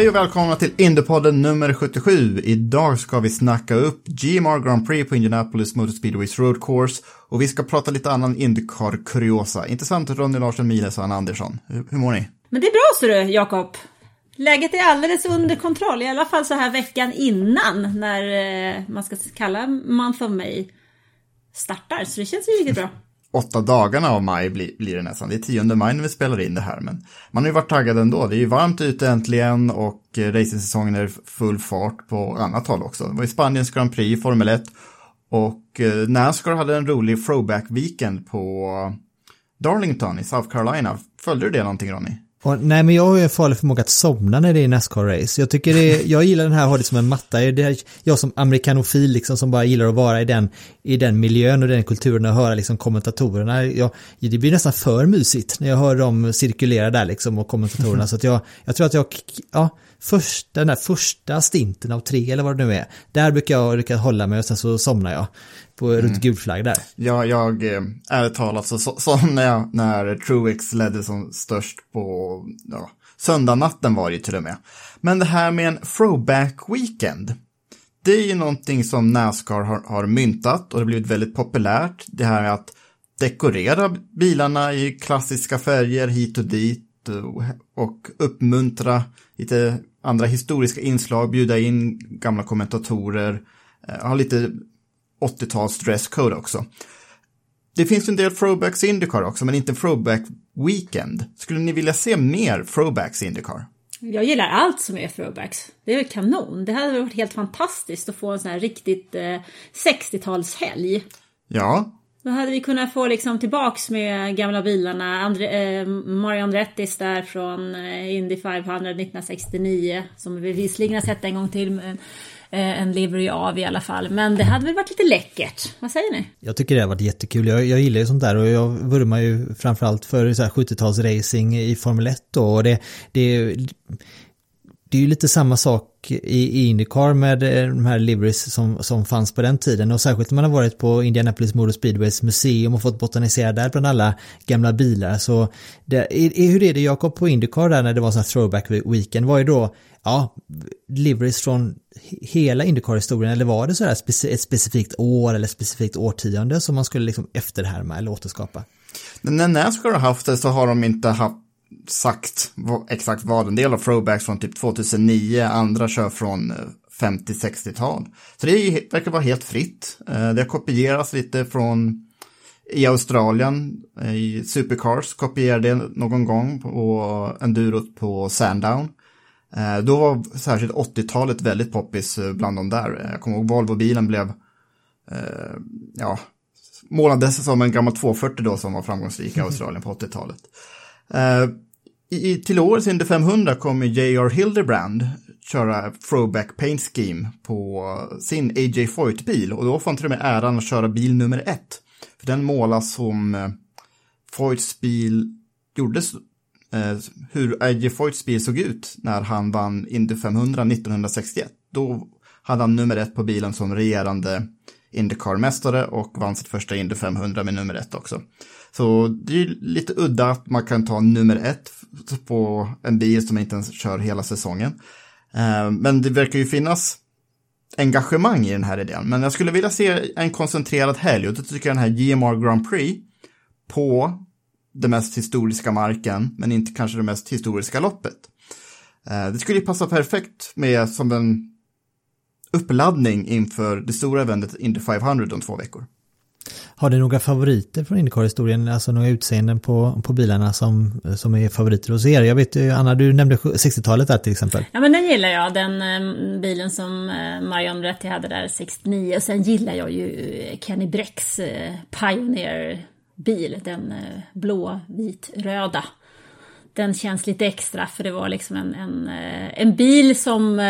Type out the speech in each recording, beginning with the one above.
Hej och välkomna till Indiepodden nummer 77. Idag ska vi snacka upp GMR Grand Prix på Indianapolis Motor Speedways Road Course och vi ska prata lite annan Indycar-kuriosa. Intressant Ronny Larsson, Miles och Anna Andersson. Hur, hur mår ni? Men det är bra ser du, Jakob. Läget är alldeles under kontroll, i alla fall så här veckan innan när eh, man ska kalla Month of May startar. Så det känns ju riktigt bra. Åtta dagarna av maj blir, blir det nästan. Det är 10 maj när vi spelar in det här, men man har ju varit taggad ändå. Det är ju varmt ute äntligen och eh, racingsäsongen är full fart på annat håll också. Det var ju Spaniens Grand Prix, Formel 1 och eh, Nascar hade en rolig throwback-weekend på eh, Darlington i South Carolina. Följde du det någonting Ronny? Och, nej men jag har ju en farlig förmåga att somna när det är Nascar-race. Jag tycker det jag gillar den här, ha det som en matta. Det är jag som amerikanofil liksom som bara gillar att vara i den, i den miljön och den kulturen och höra liksom kommentatorerna. Jag, det blir nästan för mysigt när jag hör dem cirkulera där liksom och kommentatorerna. Så att jag, jag tror att jag, ja, först, den där första stinten av tre eller vad det nu är. Där brukar jag lyckas hålla mig och sen så somnar jag på runt gul flagg där. Ja, jag, eh, ärligt talat, så, när, jag, när Truex ledde som störst på ja, söndagnatten var det ju till och med. Men det här med en throwback weekend, det är ju någonting som Nascar har, har myntat och det har blivit väldigt populärt. Det här att dekorera bilarna i klassiska färger hit och dit och uppmuntra lite andra historiska inslag, bjuda in gamla kommentatorer, eh, ha lite 80-tals dresscode också. Det finns en del throwbacks i Indycar också, men inte en throwback weekend. Skulle ni vilja se mer throwbacks i Indycar? Jag gillar allt som är throwbacks. Det är kanon. Det hade varit helt fantastiskt att få en sån här riktigt eh, 60-talshelg. Ja, då hade vi kunnat få liksom tillbaks med gamla bilarna. Andre, eh, Mario Andrettis där från eh, Indy 500 1969. Som vi visserligen har sett en gång till. Men, eh, en livery av i alla fall. Men det hade väl varit lite läckert. Vad säger ni? Jag tycker det har varit jättekul. Jag, jag gillar ju sånt där och jag vurmar ju framförallt för 70-talsracing i Formel 1 då. Och det, det, det är ju lite samma sak i, i Indycar med eh, de här liveries som, som fanns på den tiden. Och särskilt när man har varit på Indianapolis Motor Speedways museum och fått botanisera där bland alla gamla bilar. Så det, hur är det Jakob på Indycar där när det var sån här throwback weekend? Var ju då ja, liveries från hela Indycar-historien? Eller var det så här speci ett specifikt år eller specifikt årtionde som man skulle liksom efterhärma eller återskapa? när Nascar har haft det så har de inte haft sagt exakt vad. En del av throwbacks från typ 2009, andra kör från 50-60-tal. Så det är, verkar vara helt fritt. Eh, Det har kopierats lite från i Australien, eh, i Supercars, kopierade det någon gång på endurot på Sandown. Eh, Då var särskilt 80-talet väldigt poppis eh, bland de där. Jag kommer ihåg Volvo-bilen blev, eh, ja, målades som en gammal 240 då som var framgångsrik i Australien på 80-talet. I, till årets Indy 500 kommer J.R. Hildebrand köra throwback paint scheme på sin A.J. Foyt-bil och då får han till och med äran att köra bil nummer ett. För den målas som eh, Foyts bil gjordes, eh, hur A.J. Foyts bil såg ut när han vann Indy 500 1961. Då hade han nummer ett på bilen som regerande Indycar-mästare och vann sitt första Indy 500 med nummer ett också. Så det är lite udda att man kan ta nummer ett på en bil som inte ens kör hela säsongen. Eh, men det verkar ju finnas engagemang i den här idén. Men jag skulle vilja se en koncentrerad helg och då tycker jag den här GMR Grand Prix på den mest historiska marken, men inte kanske det mest historiska loppet. Eh, det skulle ju passa perfekt med som en uppladdning inför det stora eventet Indy 500 om två veckor. Har du några favoriter från Indycar-historien, alltså några utseenden på, på bilarna som, som är favoriter hos er? Jag vet ju, Anna, du nämnde 60-talet där till exempel. Ja men den gillar jag, den eh, bilen som eh, Marion Retti hade där 69. Och sen gillar jag ju eh, Kenny Brecks eh, Pioneer-bil, den eh, blå, vit, röda. Den känns lite extra för det var liksom en, en, eh, en bil som,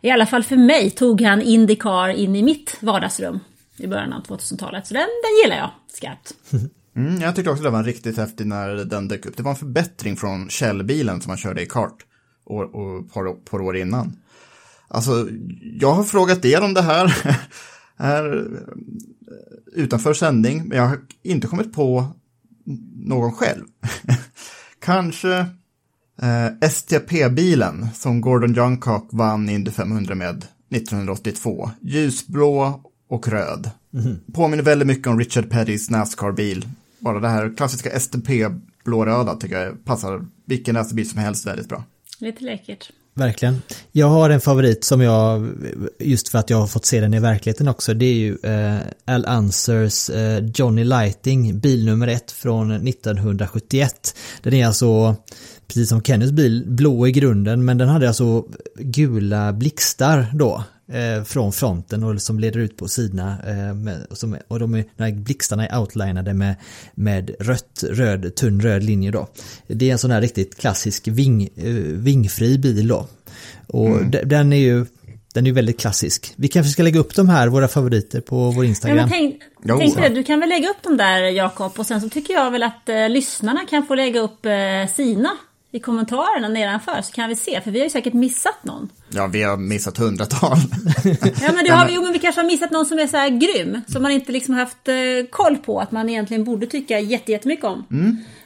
i alla fall för mig, tog han Indycar in i mitt vardagsrum i början av 2000-talet. Så den, den gillar jag skarpt. Mm, jag tyckte också det var riktigt häftigt när den dök upp. Det var en förbättring från Shell-bilen som man körde i kart och, och par, par år innan. Alltså, jag har frågat er om det här, här eh, utanför sändning, men jag har inte kommit på någon själv. Kanske eh, STP-bilen som Gordon Johncock vann Indy 500 med 1982. Ljusblå och röd. Påminner väldigt mycket om Richard Pettys Nascar-bil. Bara det här klassiska STP blåröda tycker jag passar vilken racerbil som helst väldigt bra. Lite läckert. Verkligen. Jag har en favorit som jag, just för att jag har fått se den i verkligheten också, det är ju eh, Al Unsers eh, Johnny Lighting, bil nummer ett från 1971. Den är alltså, precis som Kennys bil, blå i grunden, men den hade alltså gula blixtar då från fronten och som leder ut på sidorna eh, med, och, som, och de är, de här blixtarna är outlinade med, med rött, röd, tunn röd linje då. Det är en sån här riktigt klassisk ving, eh, vingfri bil då. Och de- den är ju den är ju väldigt klassisk. Vi kanske ska lägga upp de här, våra favoriter, på vår Ja, Instagram. men tänk, Jo. tänk det, du kan väl lägga upp dem där Jakob och sen så tycker jag väl att eh, lyssnarna kan få lägga upp eh, sina i kommentarerna nedanför så kan vi se, för vi har ju säkert missat någon. Ja, vi har missat hundratal. Ja men det har vi, jo men vi kanske har missat någon som är så här grym, som man inte liksom haft eh, koll på att man egentligen borde tycka jätte- jättemycket om.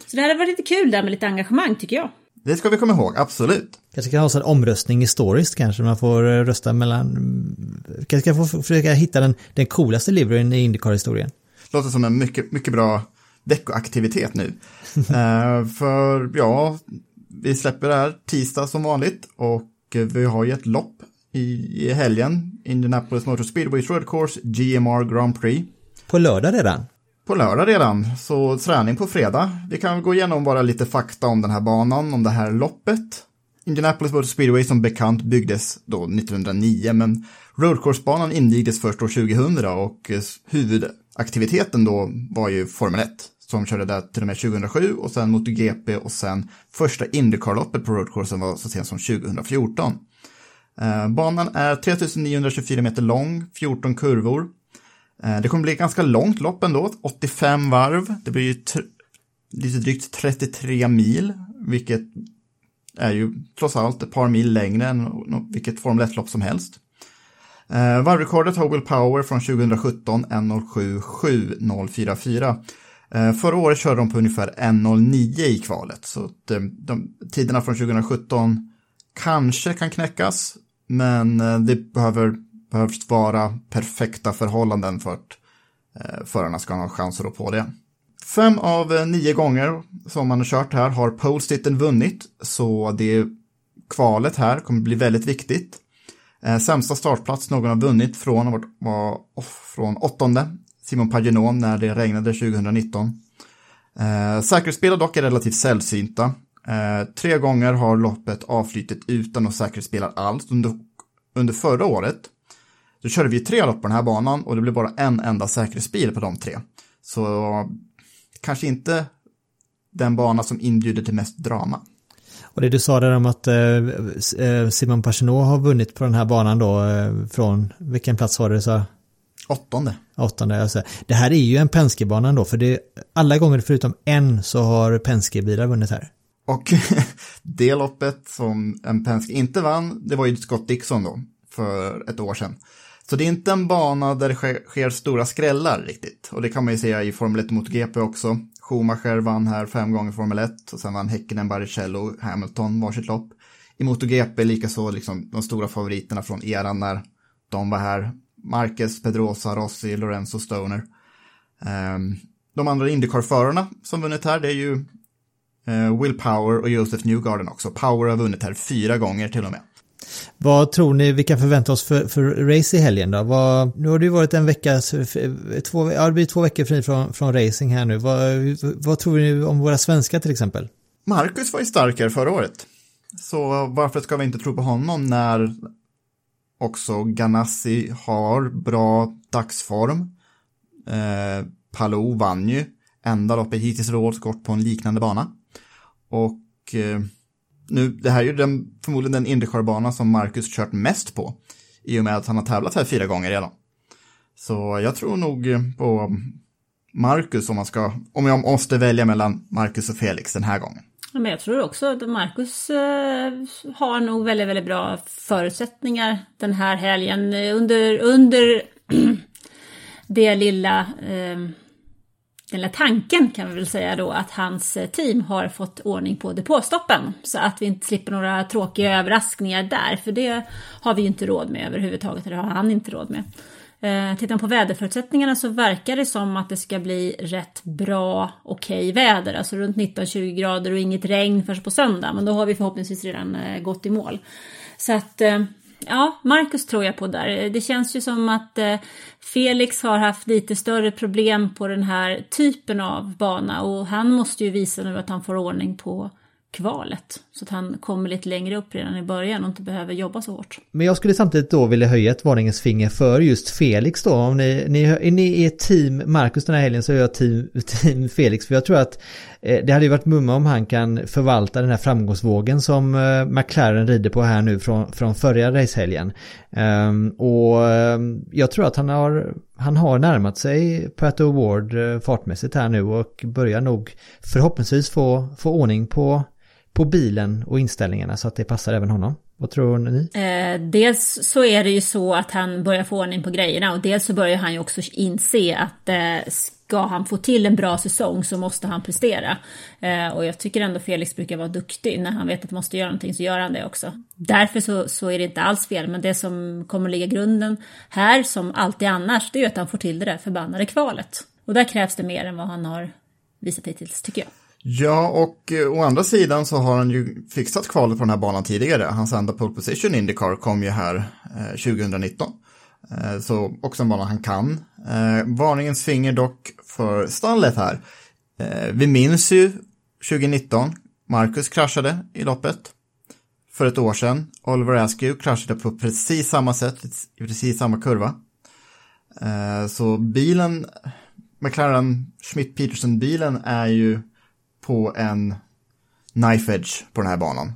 Så det hade varit lite kul där med lite engagemang tycker jag. det ska vi komma ihåg, absolut. Kanske kan ha en omröstning i stories kanske, man får eh, rösta mellan... Kanske kan få försöka hitta den, den coolaste livryn i Indycar-historien. Låter som en mycket, mycket bra veckoaktivitet nu. Eh, för ja, vi släpper det här tisdag som vanligt och vi har ju ett lopp i, i helgen. Indianapolis Motor Speedways Road Course GMR Grand Prix. På lördag redan. På lördag redan, så träning på fredag. Vi kan gå igenom bara lite fakta om den här banan, om det här loppet. Indianapolis Motor Speedway som bekant byggdes då 1909, men roadcourse-banan invigdes först år 2000 och huvudaktiviteten då var ju Formel 1 som körde där till och med 2007 och sen MotoGP och sen första Indycar-loppet på roadcoursen var så sent som 2014. Eh, banan är 3924 meter lång, 14 kurvor. Eh, Det kommer bli ett ganska långt lopp ändå, 85 varv. Det blir ju lite drygt 33 mil, vilket är ju trots allt ett par mil längre än vilket Formel 1-lopp som helst. Eh, varvrekordet har Will Power från 2017, 1.07.7044. Eh, förra året körde de på ungefär 1.09 i kvalet, så de, eh, de, tiderna från 2017 kanske kan knäckas, men eh, det behöver, behövs vara perfekta förhållanden för att förarna ska ha en chans att rå på det. Fem av nio gånger som man har kört här har Polestitten vunnit, så det kvalet här kommer bli väldigt viktigt. Sämsta startplats någon har vunnit från var, var från åttonde, Simon Pagenaud, när det regnade 2019. Eh, säkerhetsspel dock är relativt sällsynta. Eh, tre gånger har loppet avflyttat utan att säkerhetsspela alls. Under, under förra året så körde vi tre lopp på den här banan och det blev bara en enda säkerhetsbil på de tre. Så kanske inte den bana som inbjuder till mest drama. Och det du sa där om att eh, eh Simon Pagenaud har vunnit på den här banan då eh, från, vilken plats var det du sa? Åttonde. Åttonde, alltså. Det här är ju en Penske-bana då, för det, alla gånger förutom en så har Penske-bilar vunnit här. Och det loppet som en Penske inte vann, det var ju Scott Dixon då, för ett år sedan. Så det är inte en bana där det sker, sker stora skrällar riktigt. Och det kan man ju se i Formel 1 mot GP också. Schumacher vann här fem gånger Formel 1 och sen vann Häkkinen, Barrichello och Hamilton varsitt lopp. I MotoGP likaså liksom de stora favoriterna från eran när de var här. Marquez, Pedrosa, Rossi, Lorenzo Stoner. Um, de andra Indycar-förarna som vunnit här, det är ju uh, Will Power och Joseph Newgarden också. Power har vunnit här fyra gånger till och med. Vad tror ni vi kan förvänta oss för, för race i helgen då? Vad, nu har det ju varit en vecka, två, ja, det blir två veckor fri från, från racing här nu. Vad, vad tror ni om våra svenskar till exempel? Marcus var ju starkare förra året. Så varför ska vi inte tro på honom när också Ganassi har bra dagsform? Eh, Palou vann ju enda loppet hittills i år på en liknande bana. Och eh, nu, det här är ju den, förmodligen den Indycar-bana som Marcus kört mest på. I och med att han har tävlat här fyra gånger redan. Så jag tror nog eh, på Marcus om man ska, om jag måste välja mellan Marcus och Felix den här gången. Men jag tror också att Marcus eh, har nog väldigt, väldigt bra förutsättningar den här helgen. Under, under det lilla eh, den lilla tanken kan vi väl säga då att hans eh, team har fått ordning på depåstoppen så att vi inte slipper några tråkiga överraskningar där för det har vi ju inte råd med överhuvudtaget, eller har han inte råd med. Eh, tittar man på väderförutsättningarna så verkar det som att det ska bli rätt bra, okej okay väder, alltså runt 19-20 grader och inget regn först på söndag, men då har vi förhoppningsvis redan eh, gått i mål. Så att eh, Ja, Marcus tror jag på där. Det känns ju som att eh, Felix har haft lite större problem på den här typen av bana och han måste ju visa nu att han får ordning på kvalet. Så att han kommer lite längre upp redan i början och inte behöver jobba så hårt. Men jag skulle samtidigt då vilja höja ett varningens finger för just Felix då. Om ni, ni, är ni är team Marcus den här helgen så är jag team, team Felix. För jag tror att Eh, det hade ju varit mumma om han kan förvalta den här framgångsvågen som eh, McLaren rider på här nu från, från förra racehelgen. Ehm, och ehm, jag tror att han har, han har närmat sig Pato Award eh, fartmässigt här nu och börjar nog förhoppningsvis få, få ordning på på bilen och inställningarna så att det passar även honom. Vad tror ni? Eh, dels så är det ju så att han börjar få ordning på grejerna och dels så börjar han ju också inse att eh, ska han få till en bra säsong så måste han prestera. Eh, och jag tycker ändå Felix brukar vara duktig. När han vet att han måste göra någonting så gör han det också. Därför så, så är det inte alls fel. Men det som kommer ligga grunden här, som alltid annars, det är ju att han får till det där förbannade kvalet. Och där krävs det mer än vad han har visat hittills, tycker jag. Ja, och eh, å andra sidan så har han ju fixat kvalet på den här banan tidigare. Hans enda pole position Indycar kom ju här eh, 2019. Eh, så också en bana han kan. Eh, varningens finger dock för stallet här. Eh, vi minns ju 2019, Marcus kraschade i loppet för ett år sedan. Oliver Askew kraschade på precis samma sätt, i precis samma kurva. Så bilen, McLaren Schmidt-Peterson-bilen är ju på en knife edge på den här banan.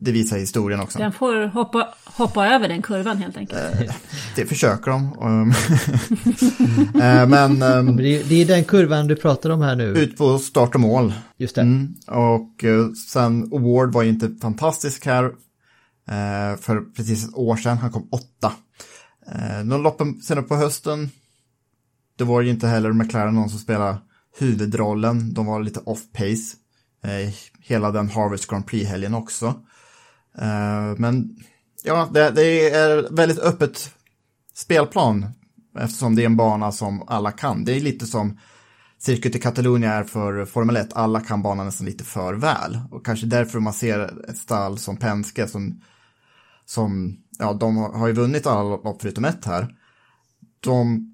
Det visar historien också. Den får hoppa, hoppa över den kurvan helt enkelt. Eh, det försöker de. Eh, men... Ehm, det är den kurvan du pratar om här nu. Ut på start och mål. Just det. Mm. Och eh, sen Award var ju inte fantastisk här. För precis ett år sedan, han kom åtta. De loppen senare på hösten, det var ju inte heller McLaren någon som spelade huvudrollen. De var lite off-pace. Eh, hela den Harvest Grand Prix-helgen också. Eh, men ja, det, det, är väldigt öppet spelplan eftersom det är en bana som alla kan. Det är lite som Circuit i Catalunya är för Formel 1. Alla kan banan nästan lite för väl. Och kanske därför man ser ett stall som Penske som, som ja, de har ju vunnit alla lopp förutom ett här. De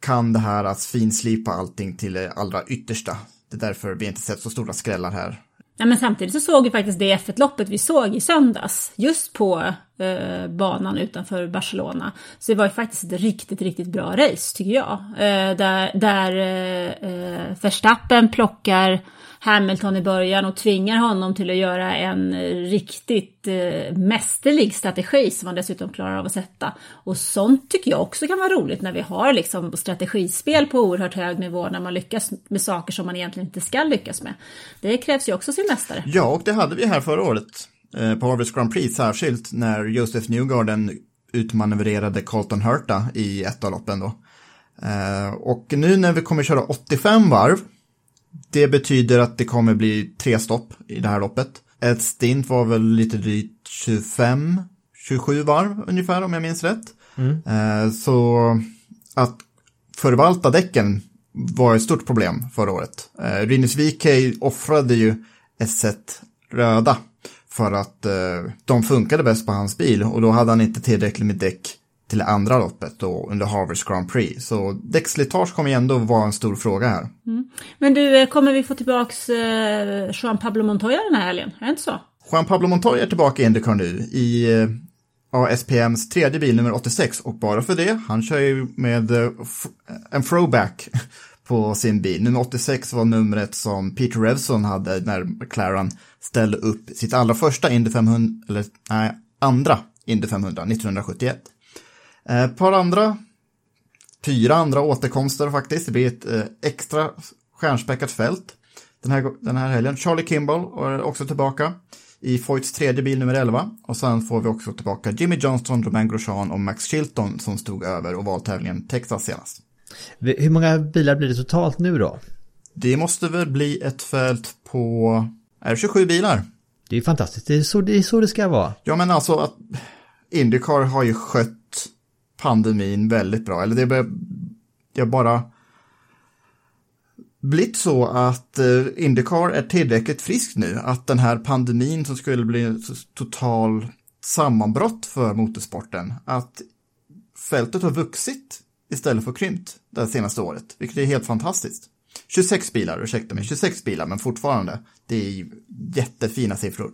kan det här att finslipa allting till det allra yttersta. Det är därför vi inte sett så stora skrällar här. Ja, men samtidigt så såg vi faktiskt det F1-loppet vi såg i söndags, just på eh, banan utanför Barcelona. Så det var ju faktiskt ett riktigt, riktigt bra race tycker jag. Eh, där där eh, eh Verstappen plockar Hamilton i början och tvingar honom till att göra en eh, riktigt eh, mästerlig strategi som han dessutom klarar av att sätta. Och sånt tycker jag också kan vara roligt när vi har liksom strategispel på oerhört hög nivå när man lyckas med saker som man egentligen inte ska lyckas med. Det krävs ju också sin mästare. Ja, och det hade vi här förra året eh, på Harvest Grand Prix särskilt när Josef Newgarden utmanövrerade Colton Hurta i ett av loppen då. Eh, och nu när vi kommer köra 85 varv, det betyder att det kommer bli tre stopp i det här loppet. Ett stint var väl lite drygt 25, 27 varv ungefär om jag minns rätt. Eh, så att förvalta däcken var ett stort problem förra året. Eh, Rinus VK offrade ju S1 röda för att eh, de funkade bäst på hans bil och då hade han inte tillräckligt med däck till andra loppet då under Harvest Grand Prix. Så däckslitage kommer ju ändå vara en stor fråga här. Men du, eh, kommer vi få tillbaks eh, Juan Pablo Montoya den här helgen? Är det inte så? Juan Pablo Montoya är tillbaka i Indycar nu i eh, ASPMs tredje bil nummer 86 och bara för det, han kör ju med eh, f- en throwback på sin bil. Nummer 86 var numret som Peter Revson hade när McLaren ställde upp sitt allra första Indy 500, eller nej, andra Indy 500 1971. Eh, Ett par andra, fyra andra återkomster faktiskt. Det blir ett eh, extra stjärnspäckat fält den här, den här helgen. Charlie Kimball är också tillbaka i Foyts tredje bil nummer 11. Och sen får vi också tillbaka Jimmy Johnston, Romain Grosjean och Max Chilton som stod över ovaltävlingen Texas senast. Hur många bilar blir det totalt nu då? Det måste väl bli ett fält på, är det 27 bilar? Det är fantastiskt, det är så det, är så det ska vara. Ja men alltså att Indycar har ju skött pandemin väldigt bra. Eller det har bara blivit så att eh, Indycar är tillräckligt frisk nu. Att den här pandemin som skulle bli total sammanbrott för motorsporten. Att fältet har vuxit istället för krympt det senaste året. Vilket är helt fantastiskt. 26 bilar, ursäkta mig, 26 bilar men fortfarande. Det är jättefina siffror.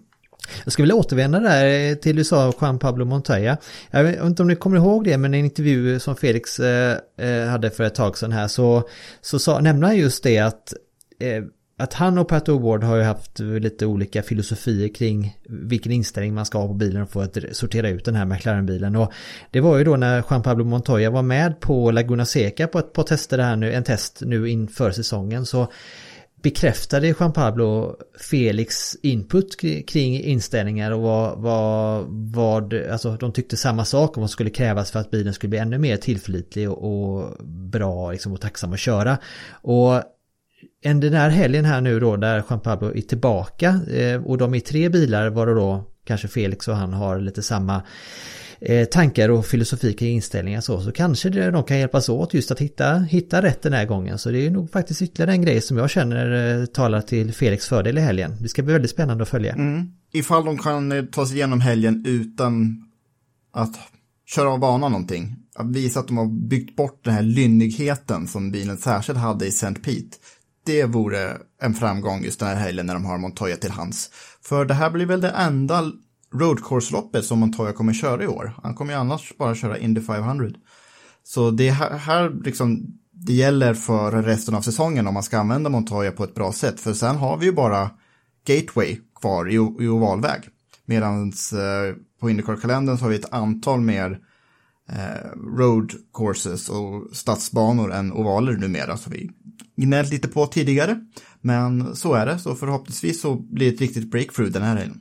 Jag skulle vilja återvända där till du sa Juan Pablo Montoya. Jag vet inte om ni kommer ihåg det, men i en intervju som Felix eh, eh, hade för ett tag sedan här så, så sa, nämnde han just det att, eh, att han och Pat O'Ward har ju haft lite olika filosofier kring vilken inställning man ska ha på bilen för att sortera ut den här McLaren-bilen. Och det var ju då när Juan Pablo Montoya var med på Laguna Seca på ett par tester här nu, en test nu inför säsongen så bekräftade Juan Pablo Felix input kring inställningar och vad, vad, vad, alltså de tyckte samma sak om vad som skulle krävas för att bilen skulle bli ännu mer tillförlitlig och, och bra liksom, och tacksam att köra. Och en den här helgen här nu då där Juan Pablo är tillbaka eh, och de är tre bilar var det då kanske Felix och han har lite samma Eh, tankar och filosofi kring inställningar så, så kanske det, de kan hjälpas åt just att hitta, hitta rätt den här gången. Så det är nog faktiskt ytterligare en grej som jag känner eh, talar till Felix fördel i helgen. Det ska bli väldigt spännande att följa. Mm. Ifall de kan eh, ta sig igenom helgen utan att köra av banan någonting. Att visa att de har byggt bort den här lynnigheten som bilen särskilt hade i St. Pete. Det vore en framgång just den här helgen när de har Montoya till hands. För det här blir väl det enda roadcourse-loppet som Montoya kommer köra i år. Han kommer ju annars bara köra Indy 500. Så det här, här liksom, det gäller för resten av säsongen om man ska använda Montoya på ett bra sätt. För sen har vi ju bara Gateway kvar i, i ovalväg. Medan eh, på Indycar-kalendern så har vi ett antal mer eh, road courses och stadsbanor än ovaler numera. Så vi gnällt lite på tidigare. Men så är det, så förhoppningsvis så blir det ett riktigt breakthrough den här helgen.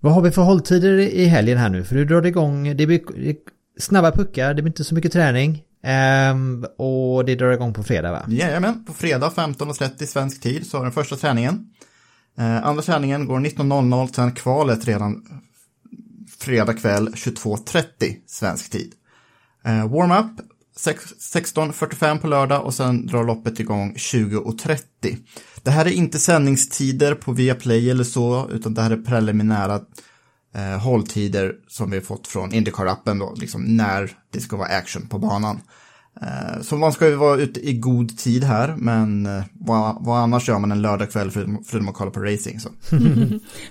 Vad har vi för hålltider i helgen här nu? För du drar det igång, det blir snabba puckar, det blir inte så mycket träning. Um, och det drar igång på fredag va? Jajamän, på fredag 15.30 svensk tid så har den första träningen. Eh, andra träningen går 19.00, sen kvalet redan fredag kväll 22.30 svensk tid. Eh, Warm-up 16.45 på lördag och sen drar loppet igång 20.30. Det här är inte sändningstider på Viaplay eller så, utan det här är preliminära eh, hålltider som vi har fått från Indycar-appen då, liksom när det ska vara action på banan. Eh, så man ska ju vara ute i god tid här, men eh, vad, vad annars gör man en lördagkväll förutom att kolla på racing? Så.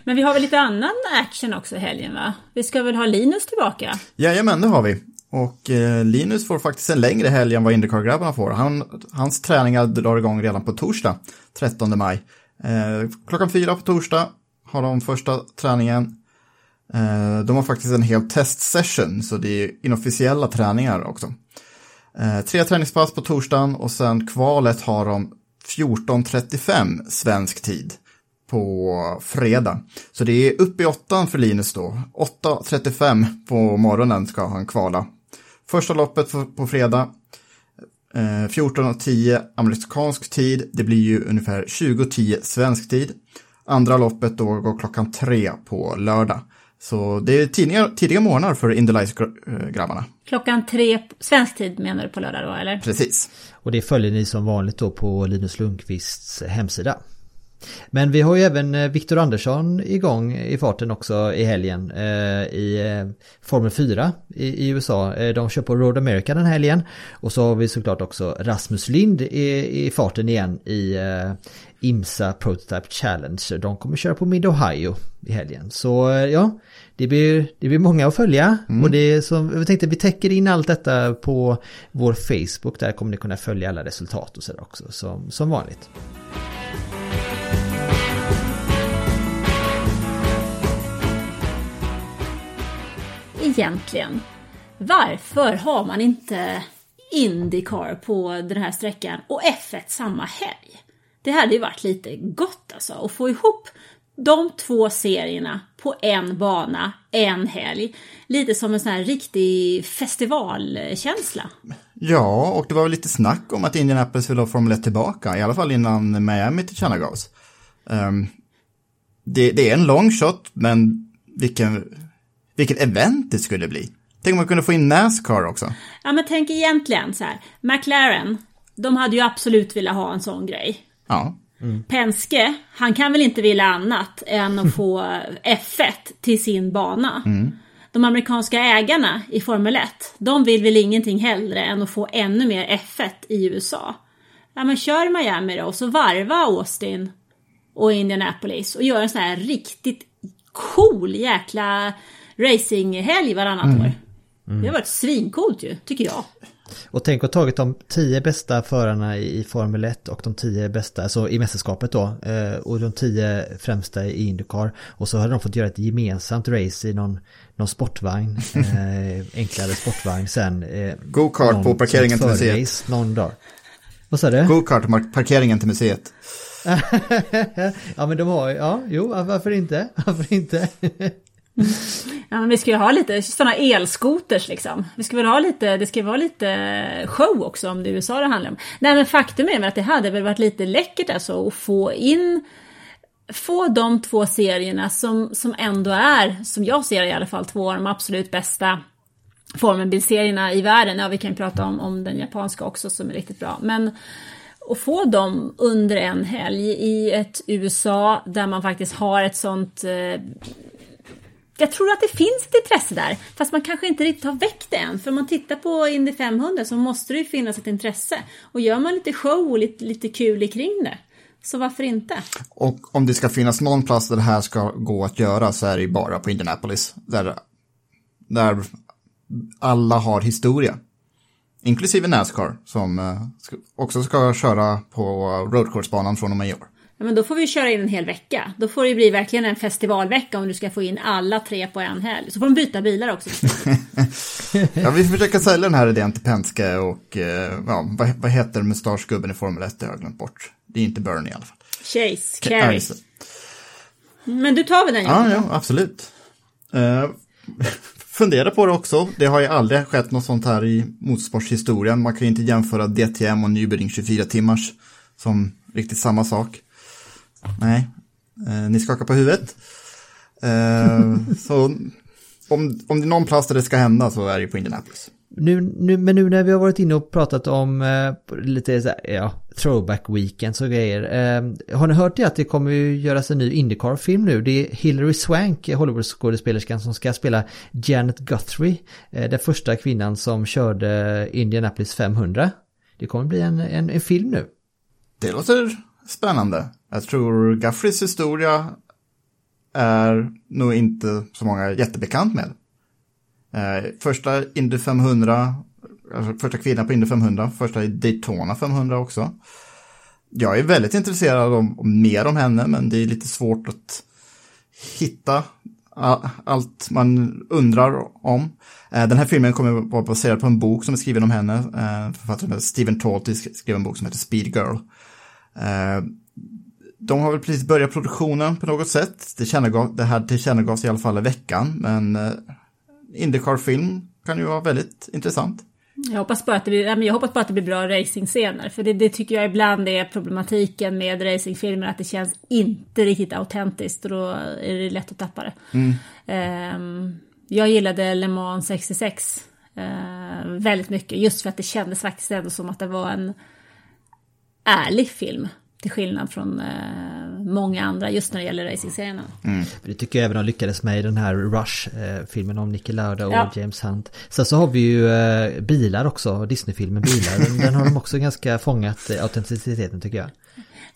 Men vi har väl lite annan action också i helgen va? Vi ska väl ha Linus tillbaka? Jajamän, det har vi. Och eh, Linus får faktiskt en längre helg än vad Indycar-grabbarna får. Han, hans träningar drar igång redan på torsdag, 13 maj. Eh, klockan fyra på torsdag har de första träningen. Eh, de har faktiskt en hel testsession, så det är inofficiella träningar också. Eh, tre träningspass på torsdagen och sen kvalet har de 14.35 svensk tid på fredag. Så det är upp i åttan för Linus då. 8.35 på morgonen ska han kvala. Första loppet på fredag. 14.10 eh, amerikansk tid. Det blir ju ungefär 20.10 svensk tid. Andra loppet då går klockan tre på lördag. Så det är tidiga, tidiga morgnar för Indylice-grabbarna. Klockan tre svensk tid menar du på lördag då eller? Precis. Och det följer ni som vanligt då på Linus Lundqvists hemsida. Men vi har ju även eh, Viktor Andersson igång i farten också i helgen eh, i eh, Formel 4 i, USA. De kör på Road America den här helgen. Och så har vi såklart också Rasmus Lind i, farten igen i IMSA Prototype Challenge. De kommer köra på Mid Ohio i helgen. Så ja, det blir, det blir många att följa. Mm. Och det är som, vi tänkte vi täcker in allt detta på vår Facebook. Där kommer ni kunna följa alla resultat och sådär också som, som vanligt. Egentligen, varför har man inte Indycar på den här sträckan och F1 samma helg? Det hade ju varit lite gott alltså att få ihop de två serierna på en bana, en helg. Lite som en sån här riktig festivalkänsla. Ja, och det var väl lite snack om att Indianapolis ville ha Formel 1 tillbaka, i alla fall innan Miami tillkännagavs. Um, ehm, det, det är en lång shot, men vilken, vilket event det skulle bli. Tänk om man kunde få in Nascar också. Ja, men tänk egentligen så här. McLaren, de hade ju absolut velat ha en sån grej. Ja. Mm. Penske, han kan väl inte vilja annat än att få F1 till sin bana. Mm. De amerikanska ägarna i Formel 1, de vill väl ingenting hellre än att få ännu mer F1 i USA. Ja men kör Miami då och så varva Austin och Indianapolis och gör en sån här riktigt cool jäkla racinghelg varannat mm. år. Mm. Det har varit svincoolt ju, tycker jag. Och tänk att tagit de tio bästa förarna i Formel 1 och de tio bästa, alltså i mästerskapet då, eh, och de tio främsta i Indycar. Och så hade de fått göra ett gemensamt race i någon, någon sportvagn, eh, enklare sportvagn sen. Eh, Go-kart på parkeringen till museet. Någon dag. Vad sa du? Go-kart parkeringen till museet. ja men de har ja, jo varför inte, varför inte. Ja, men vi ska ju ha lite sådana elskoters liksom. Vi ska väl ha lite, det ska vara lite show också om det är USA det handlar om. Nej men faktum är väl att det hade väl varit lite läckert alltså att få in få de två serierna som, som ändå är, som jag ser i alla fall, två av de absolut bästa formelbilserierna i världen. Ja, vi kan prata om, om den japanska också som är riktigt bra. Men att få dem under en helg i ett USA där man faktiskt har ett sånt eh, jag tror att det finns ett intresse där, fast man kanske inte riktigt har väckt det än. För om man tittar på Indy 500 så måste det ju finnas ett intresse. Och gör man lite show och lite, lite kul kring det, så varför inte? Och om det ska finnas någon plats där det här ska gå att göra så är det ju bara på Indianapolis. Där, där alla har historia. Inklusive Nascar som eh, också ska köra på roadcourse-banan från och med i år. Ja, men då får vi köra in en hel vecka. Då får det bli verkligen en festivalvecka om du ska få in alla tre på en helg. Så får de byta bilar också. ja, vi försöker sälja den här idén till Penske och eh, ja, vad, vad heter mustaschgubben i Formel 1? Det har jag glömt bort. Det är inte Bernie i alla fall. Chase Carey. Men du tar väl den? Ja, ja, absolut. Uh, fundera på det också. Det har ju aldrig skett något sånt här i motorsportshistorien. Man kan ju inte jämföra DTM och Nürburgring 24 timmars som riktigt samma sak. Nej. Eh, ni skakar på huvudet. Eh, så om, om det är någon plats där det ska hända så är det på Indianapolis. Nu, nu, men nu när vi har varit inne och pratat om eh, lite så här, ja, throwback weekends och grejer. Eh, har ni hört det att det kommer ju göras en ny Indycar-film nu? Det är Hilary Swank, Hollywood-skådespelerskan som ska spela Janet Guthrie. Eh, den första kvinnan som körde Indianapolis 500. Det kommer bli en, en, en film nu. Det låter spännande. Jag tror Guffreys historia är nog inte så många jättebekant med. Eh, första Indy 500, alltså första kvinnan på Indy 500, första i Daytona 500 också. Jag är väldigt intresserad om, om mer om henne, men det är lite svårt att hitta allt man undrar om. Eh, den här filmen kommer vara baserad på en bok som är skriven om henne. Eh, författaren Stephen Talty skrev en bok som heter Speed Girl. Eh, De har väl precis börjat produktionen på något sätt. Det, det här tillkännagavs i alla fall i veckan, men eh, Indycar-film kan ju vara väldigt intressant. Jag hoppas bara att det blir, jag hoppas bara att det blir bra racingscener. För det, det tycker jag ibland är problematiken med racingfilmer. Att det känns inte riktigt autentiskt. Och då är det lätt att tappa det. Ehm, jag gillade Le Mans 66 eh, väldigt mycket. Just för att det kändes faktiskt ändå som att det var en ärlig film. Till skillnad från eh, många andra just när det gäller racingscenerna. Det tycker jag även de lyckades med i den här Rush-filmen om Niki Lauda och Ja. James Hunt. Sen så har vi ju eh, bilar också, Disney-filmen Bilar. Den, den har de också ganska fångat eh, autenticiteten tycker jag.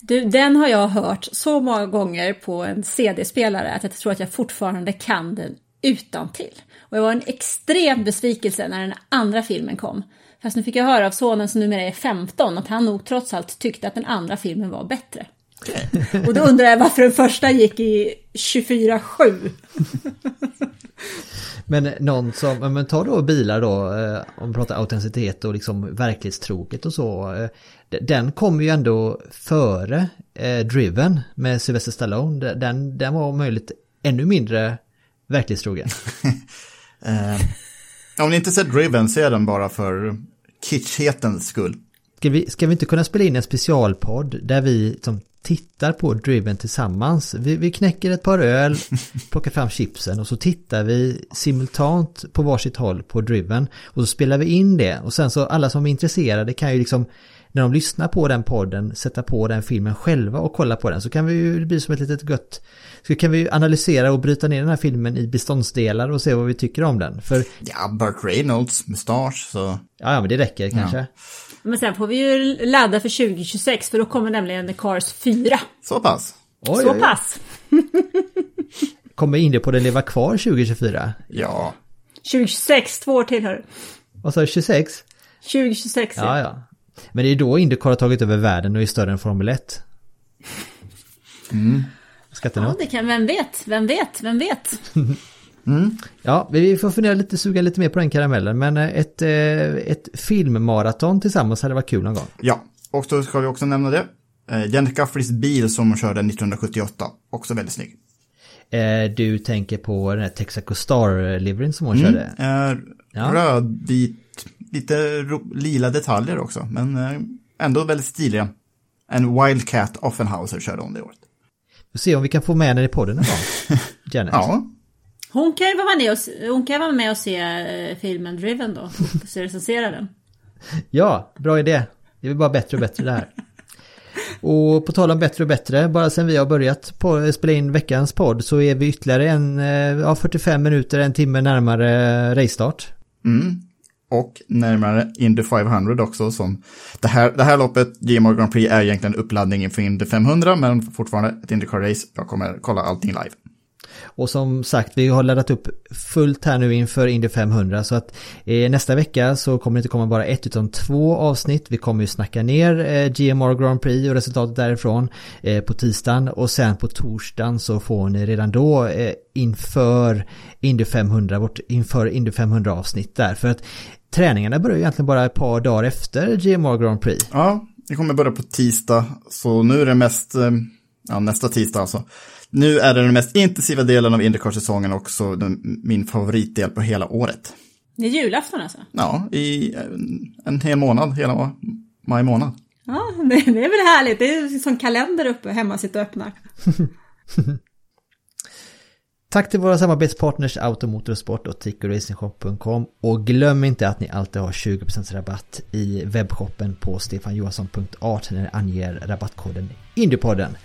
Du, den har jag hört så många gånger på en CD-spelare att jag tror att jag fortfarande kan den utan till. Och det var en extrem besvikelse när den andra filmen kom. Fast nu fick jag höra av sonen som numera är 15 att han nog trots allt tyckte att den andra filmen var bättre. Och då undrar jag varför den första gick i 24-7. Men någon som, men ta då bilar då, eh, om vi pratar autenticitet och liksom verklighetstroget och så. eh, Den kom ju ändå före eh, Driven med Sylvester Stallone. Den, den var om möjligt ännu mindre verklighetstrogen. Eh, om ni inte sett Driven, se den bara för kitschhetens skull. Ska vi, ska vi inte kunna spela in en specialpodd där vi som tittar på Driven tillsammans? Vi, vi knäcker ett par öl, plockar fram chipsen och så tittar vi simultant på varsitt håll på Driven. Och så spelar vi in det och sen så alla som är intresserade kan ju liksom när de lyssnar på den podden sätta på den filmen själva och kolla på den så kan vi ju, det blir som ett litet gött så kan vi ju analysera och bryta ner den här filmen i beståndsdelar och se vad vi tycker om den. För, Ja, Burt Reynolds, mustasch, så... ja, ja men det räcker kanske. Men sen får vi ju ladda för 2026 för då kommer nämligen The Cars 4. Så pass. Oj, Så oj, oj. pass! Kommer Indiepodden leva kvar 2024? Ja. 2026, två år till hör Vad sa du, 26? 2026 Ja, ja. Men det är då Indycar har tagit över världen och är större än Formel 1. Ska inte Ja, det kan, vem vet, vem vet, vem vet. Ja, vi får fundera lite, suga lite mer på den karamellen. Men eh, ett, eh, ett filmmaraton tillsammans hade varit kul någon gång. Ja, och då ska vi också nämna det. Eh, Janet Guffreys bil som hon körde 1978, också väldigt snygg. Du tänker på den här Texaco Star-liverin som hon körde. Eh, Ja. Rödvit, lite lila detaljer också, men eh, ändå väldigt stiliga. En Wildcat Offenhauser körde hon det året. Vi får se om vi kan få med henne i podden någon gång. Janet. Ja, Hon kan ju vara med och, se- hon kan vara med och se eh, filmen Driven då, och se- recensera den. Ja, bra idé. Det blir bara bättre och bättre det här. Och på tal om bättre och bättre, bara sen vi har börjat på, spela in veckans podd så är vi ytterligare en, eh, ja, 45 minuter, en timme närmare racestart och närmare Indy 500 också. Som det, här, det här loppet, GMO Grand Prix, är egentligen uppladdning inför Indy 500, men fortfarande ett Indycar-race. Jag kommer kolla allting live. Och som sagt, vi har laddat upp fullt här nu inför Indy 500 så att eh, nästa vecka så kommer det inte komma bara ett utan två avsnitt. Vi kommer ju snacka ner eh, GMR Grand Prix och resultatet därifrån eh, på tisdagen och sen på torsdagen så får ni redan då eh, inför Indy 500, vårt inför Indy 500 avsnitt där. För att träningarna börjar ju egentligen bara ett par dagar efter GMR Grand Prix. Ja, det kommer börja på tisdag, så nu är det mest, eh, ja nästa tisdag alltså. Nu är det den mest intensiva delen av Indycar-säsongen också den, min favoritdel på hela året. Det är julafton alltså? Ja, i en, en hel månad, hela maj månad. Ja, det, det är väl härligt. Det är som kalender uppe hemma, sitter och öppnar. Tack till våra samarbetspartners Automotorsport och TicoRacingShop.com och glöm inte att ni alltid har 20% rabatt i webbshoppen på stefanjohansson.art när ni anger rabattkoden Indiepodden.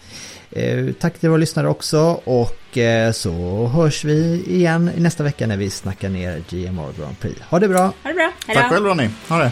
Eh, tack till våra lyssnare också och eh, så hörs vi igen nästa vecka när vi snackar ner GMR Grand Prix. Ha det bra! Ha det bra, hejdå! Tack själv Ronny, ha det!